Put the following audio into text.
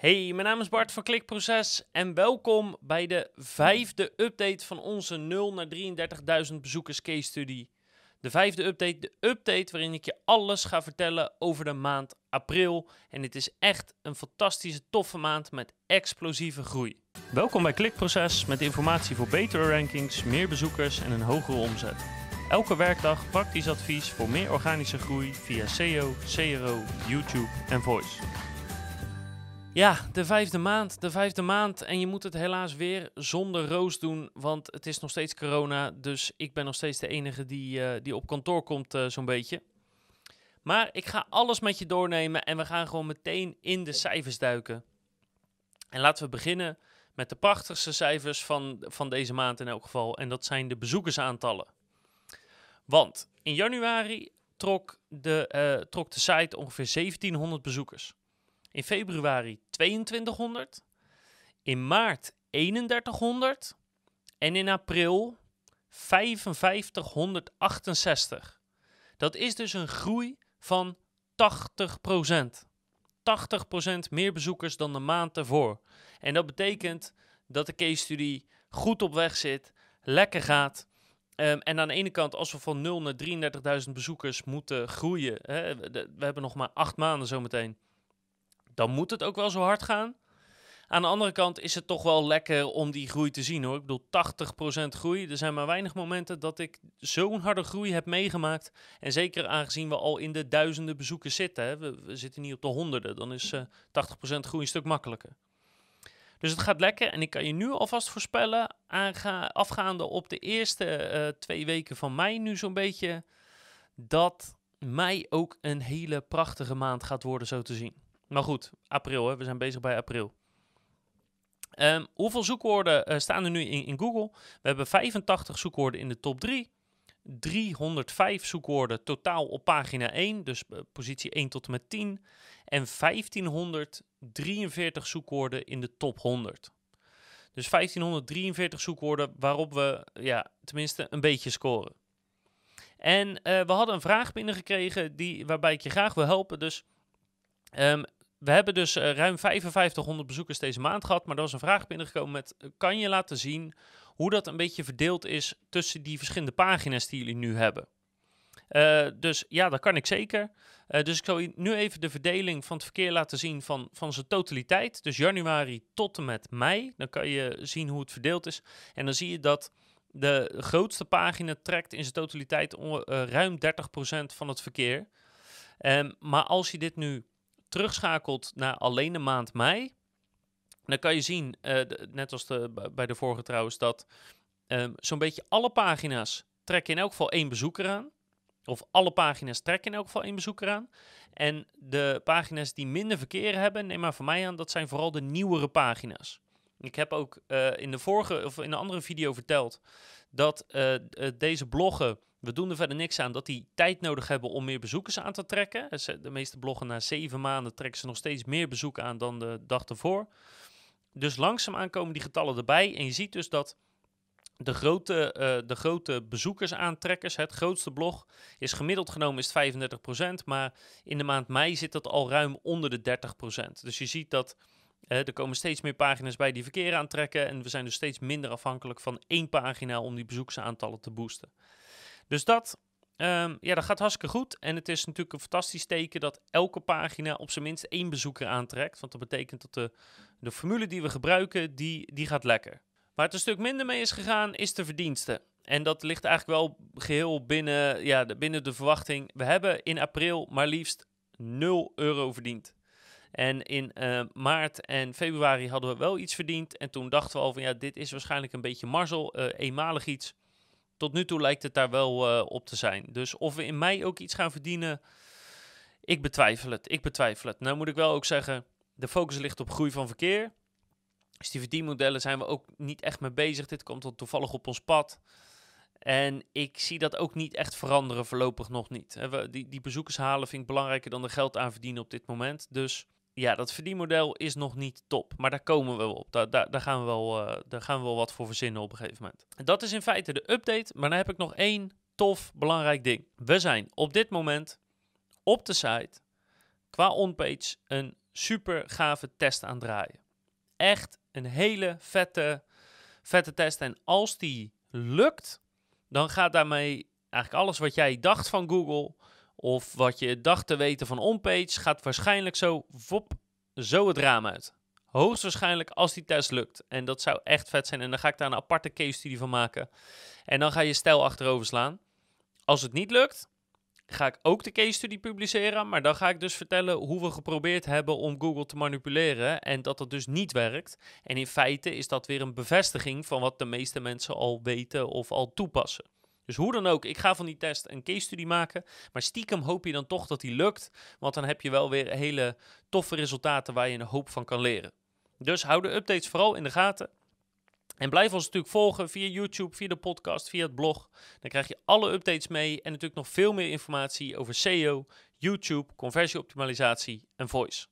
Hey, mijn naam is Bart van Klikproces en welkom bij de vijfde update van onze 0 naar 33.000 bezoekers case study. De vijfde update, de update waarin ik je alles ga vertellen over de maand april. En het is echt een fantastische, toffe maand met explosieve groei. Welkom bij Klikproces met informatie voor betere rankings, meer bezoekers en een hogere omzet. Elke werkdag praktisch advies voor meer organische groei via SEO, CRO, YouTube en Voice. Ja, de vijfde maand, de vijfde maand. En je moet het helaas weer zonder Roos doen, want het is nog steeds corona. Dus ik ben nog steeds de enige die, eh, die op kantoor komt, eh, zo'n beetje. Maar ik ga alles met je doornemen en we gaan gewoon meteen in de cijfers duiken. En laten we beginnen met de prachtigste cijfers van, van deze maand in elk geval. En dat zijn de bezoekersaantallen. Want in januari trok de, eh, trok de site ongeveer 1700 bezoekers. In februari 2200. In maart 3100. En in april 5568. Dat is dus een groei van 80%. 80% meer bezoekers dan de maand ervoor. En dat betekent dat de case study goed op weg zit, lekker gaat. Um, en aan de ene kant, als we van 0 naar 33.000 bezoekers moeten groeien, hè, we hebben nog maar acht maanden zometeen dan moet het ook wel zo hard gaan. Aan de andere kant is het toch wel lekker om die groei te zien hoor. Ik bedoel, 80% groei. Er zijn maar weinig momenten dat ik zo'n harde groei heb meegemaakt. En zeker aangezien we al in de duizenden bezoekers zitten. Hè. We, zitten niet op de honderden. Dan is uh, eh, 80% groei een stuk makkelijker. Dus het gaat lekker. En ik kan je nu alvast voorspellen, afgaande op de eerste uh, twee weken van mei nu zo'n beetje, dat mei ook een hele prachtige maand gaat worden zo te zien. Maar goed, april, hè? we zijn bezig bij april. Um, hoeveel zoekwoorden uh, staan er nu in, in, Google? We hebben 85 zoekwoorden in de top 3. 305 zoekwoorden totaal op pagina 1, dus uh, positie 1 tot en met 10. En 1543 zoekwoorden in de top 100. Dus 1543 zoekwoorden waarop we ja, tenminste een beetje scoren. En uh, we hadden een vraag binnengekregen die, waarbij ik je graag wil helpen. Dus um, we hebben dus uh, ruim 5500 bezoekers deze maand gehad. Maar er was een vraag binnengekomen met: eh, kan je laten zien hoe dat een beetje verdeeld is tussen die verschillende pagina's die jullie nu hebben? Uh, dus ja, dat kan ik zeker. Dus ik zal nu even de verdeling van het verkeer laten zien van, van zijn totaliteit. Dus januari tot en met mei. Dan kan je zien hoe het verdeeld is. En dan zie je dat de grootste pagina trekt in zijn totaliteit ruim 30% van het verkeer. Um, maar als je dit nu terugschakelt naar alleen de maand mei, dan kan je zien, uh, net als de, bij de vorige trouwens, dat um, zo'n beetje alle pagina's trekken in elk geval één bezoeker aan. Of alle pagina's trekken in elk geval één bezoeker aan. En de pagina's die minder verkeer hebben, neem maar van mij aan, dat zijn vooral de nieuwere pagina's. Ik heb ook uh, in de vorige of in een andere video verteld dat uh, deze bloggen we doen er verder niks aan dat die tijd nodig hebben om meer bezoekers aan te trekken. Eh, de meeste bloggen na zeven maanden trekken ze nog steeds meer bezoeken aan dan de dag ervoor. Dus langzaamaan komen die getallen erbij. En je ziet dus dat de grote, uh, de grote bezoekersaantrekkers, het grootste blog, is gemiddeld genomen is 35%. Maar in de maand mei zit dat al ruim onder de 30%. Dus je ziet dat uh, er komen steeds meer pagina's bij die verkeer aantrekken. En we zijn dus steeds minder afhankelijk van één pagina om die bezoekersaantallen te boosten. Dus dat, um, ja, dat gaat hartstikke goed. En het is natuurlijk een fantastisch teken dat elke pagina op zijn minst één bezoeker aantrekt. Want dat betekent dat de, de formule die we gebruiken, die, die gaat lekker. Waar het een stuk minder mee is gegaan, is de verdiensten. En dat ligt eigenlijk wel geheel binnen, ja, de, binnen de verwachting. We hebben in april maar liefst 0 euro verdiend. En in uh, maart en februari hadden we wel iets verdiend. En toen dachten we al van ja, dit is waarschijnlijk een beetje marzel, uh, eenmalig iets tot nu toe lijkt het daar wel uh, op te zijn. Dus of we in mei ook iets gaan verdienen, ik betwijfel het. Ik betwijfel het. Nou moet ik wel ook zeggen, de focus ligt op groei van verkeer. Dus die verdienmodellen zijn we ook niet echt mee bezig. Dit komt dan toevallig op ons pad. En ik zie dat ook niet echt veranderen, voorlopig nog niet. Die, die bezoekers halen vind ik belangrijker dan er geld aan verdienen op dit moment. Dus ja, dat verdienmodel is nog niet top. Maar daar komen we op. Daar, daar, daar, gaan, we wel, uh, daar gaan we wel wat voor verzinnen op een gegeven moment. Dat is in feite de update. Maar dan heb ik nog één tof belangrijk ding. We zijn op dit moment op de site qua onpage een super gave test aan draaien. Echt een hele vette, vette test. En als die lukt, dan gaat daarmee eigenlijk alles wat jij dacht van Google of wat je dacht te weten van onpage, gaat waarschijnlijk zo, vop, zo het raam uit. Hoogstwaarschijnlijk als die test lukt. En dat zou echt vet zijn. En dan ga ik daar een aparte case studie van maken. En dan ga je stijl achterover slaan. Als het niet lukt, ga ik ook de case study publiceren. Maar dan ga ik dus vertellen hoe we geprobeerd hebben om Google te manipuleren. En dat dat dus niet werkt. En in feite is dat weer een bevestiging van wat de meeste mensen al weten of al toepassen. Dus hoe dan ook, ik ga van die test een case study maken. Maar stiekem hoop je dan toch dat die lukt. Want dan heb je wel weer hele toffe resultaten waar je een hoop van kan leren. Dus hou de updates vooral in de gaten. En blijf ons natuurlijk volgen via YouTube, via de podcast, via het blog. Dan krijg je alle updates mee en natuurlijk nog veel meer informatie over SEO, YouTube, conversieoptimalisatie en voice.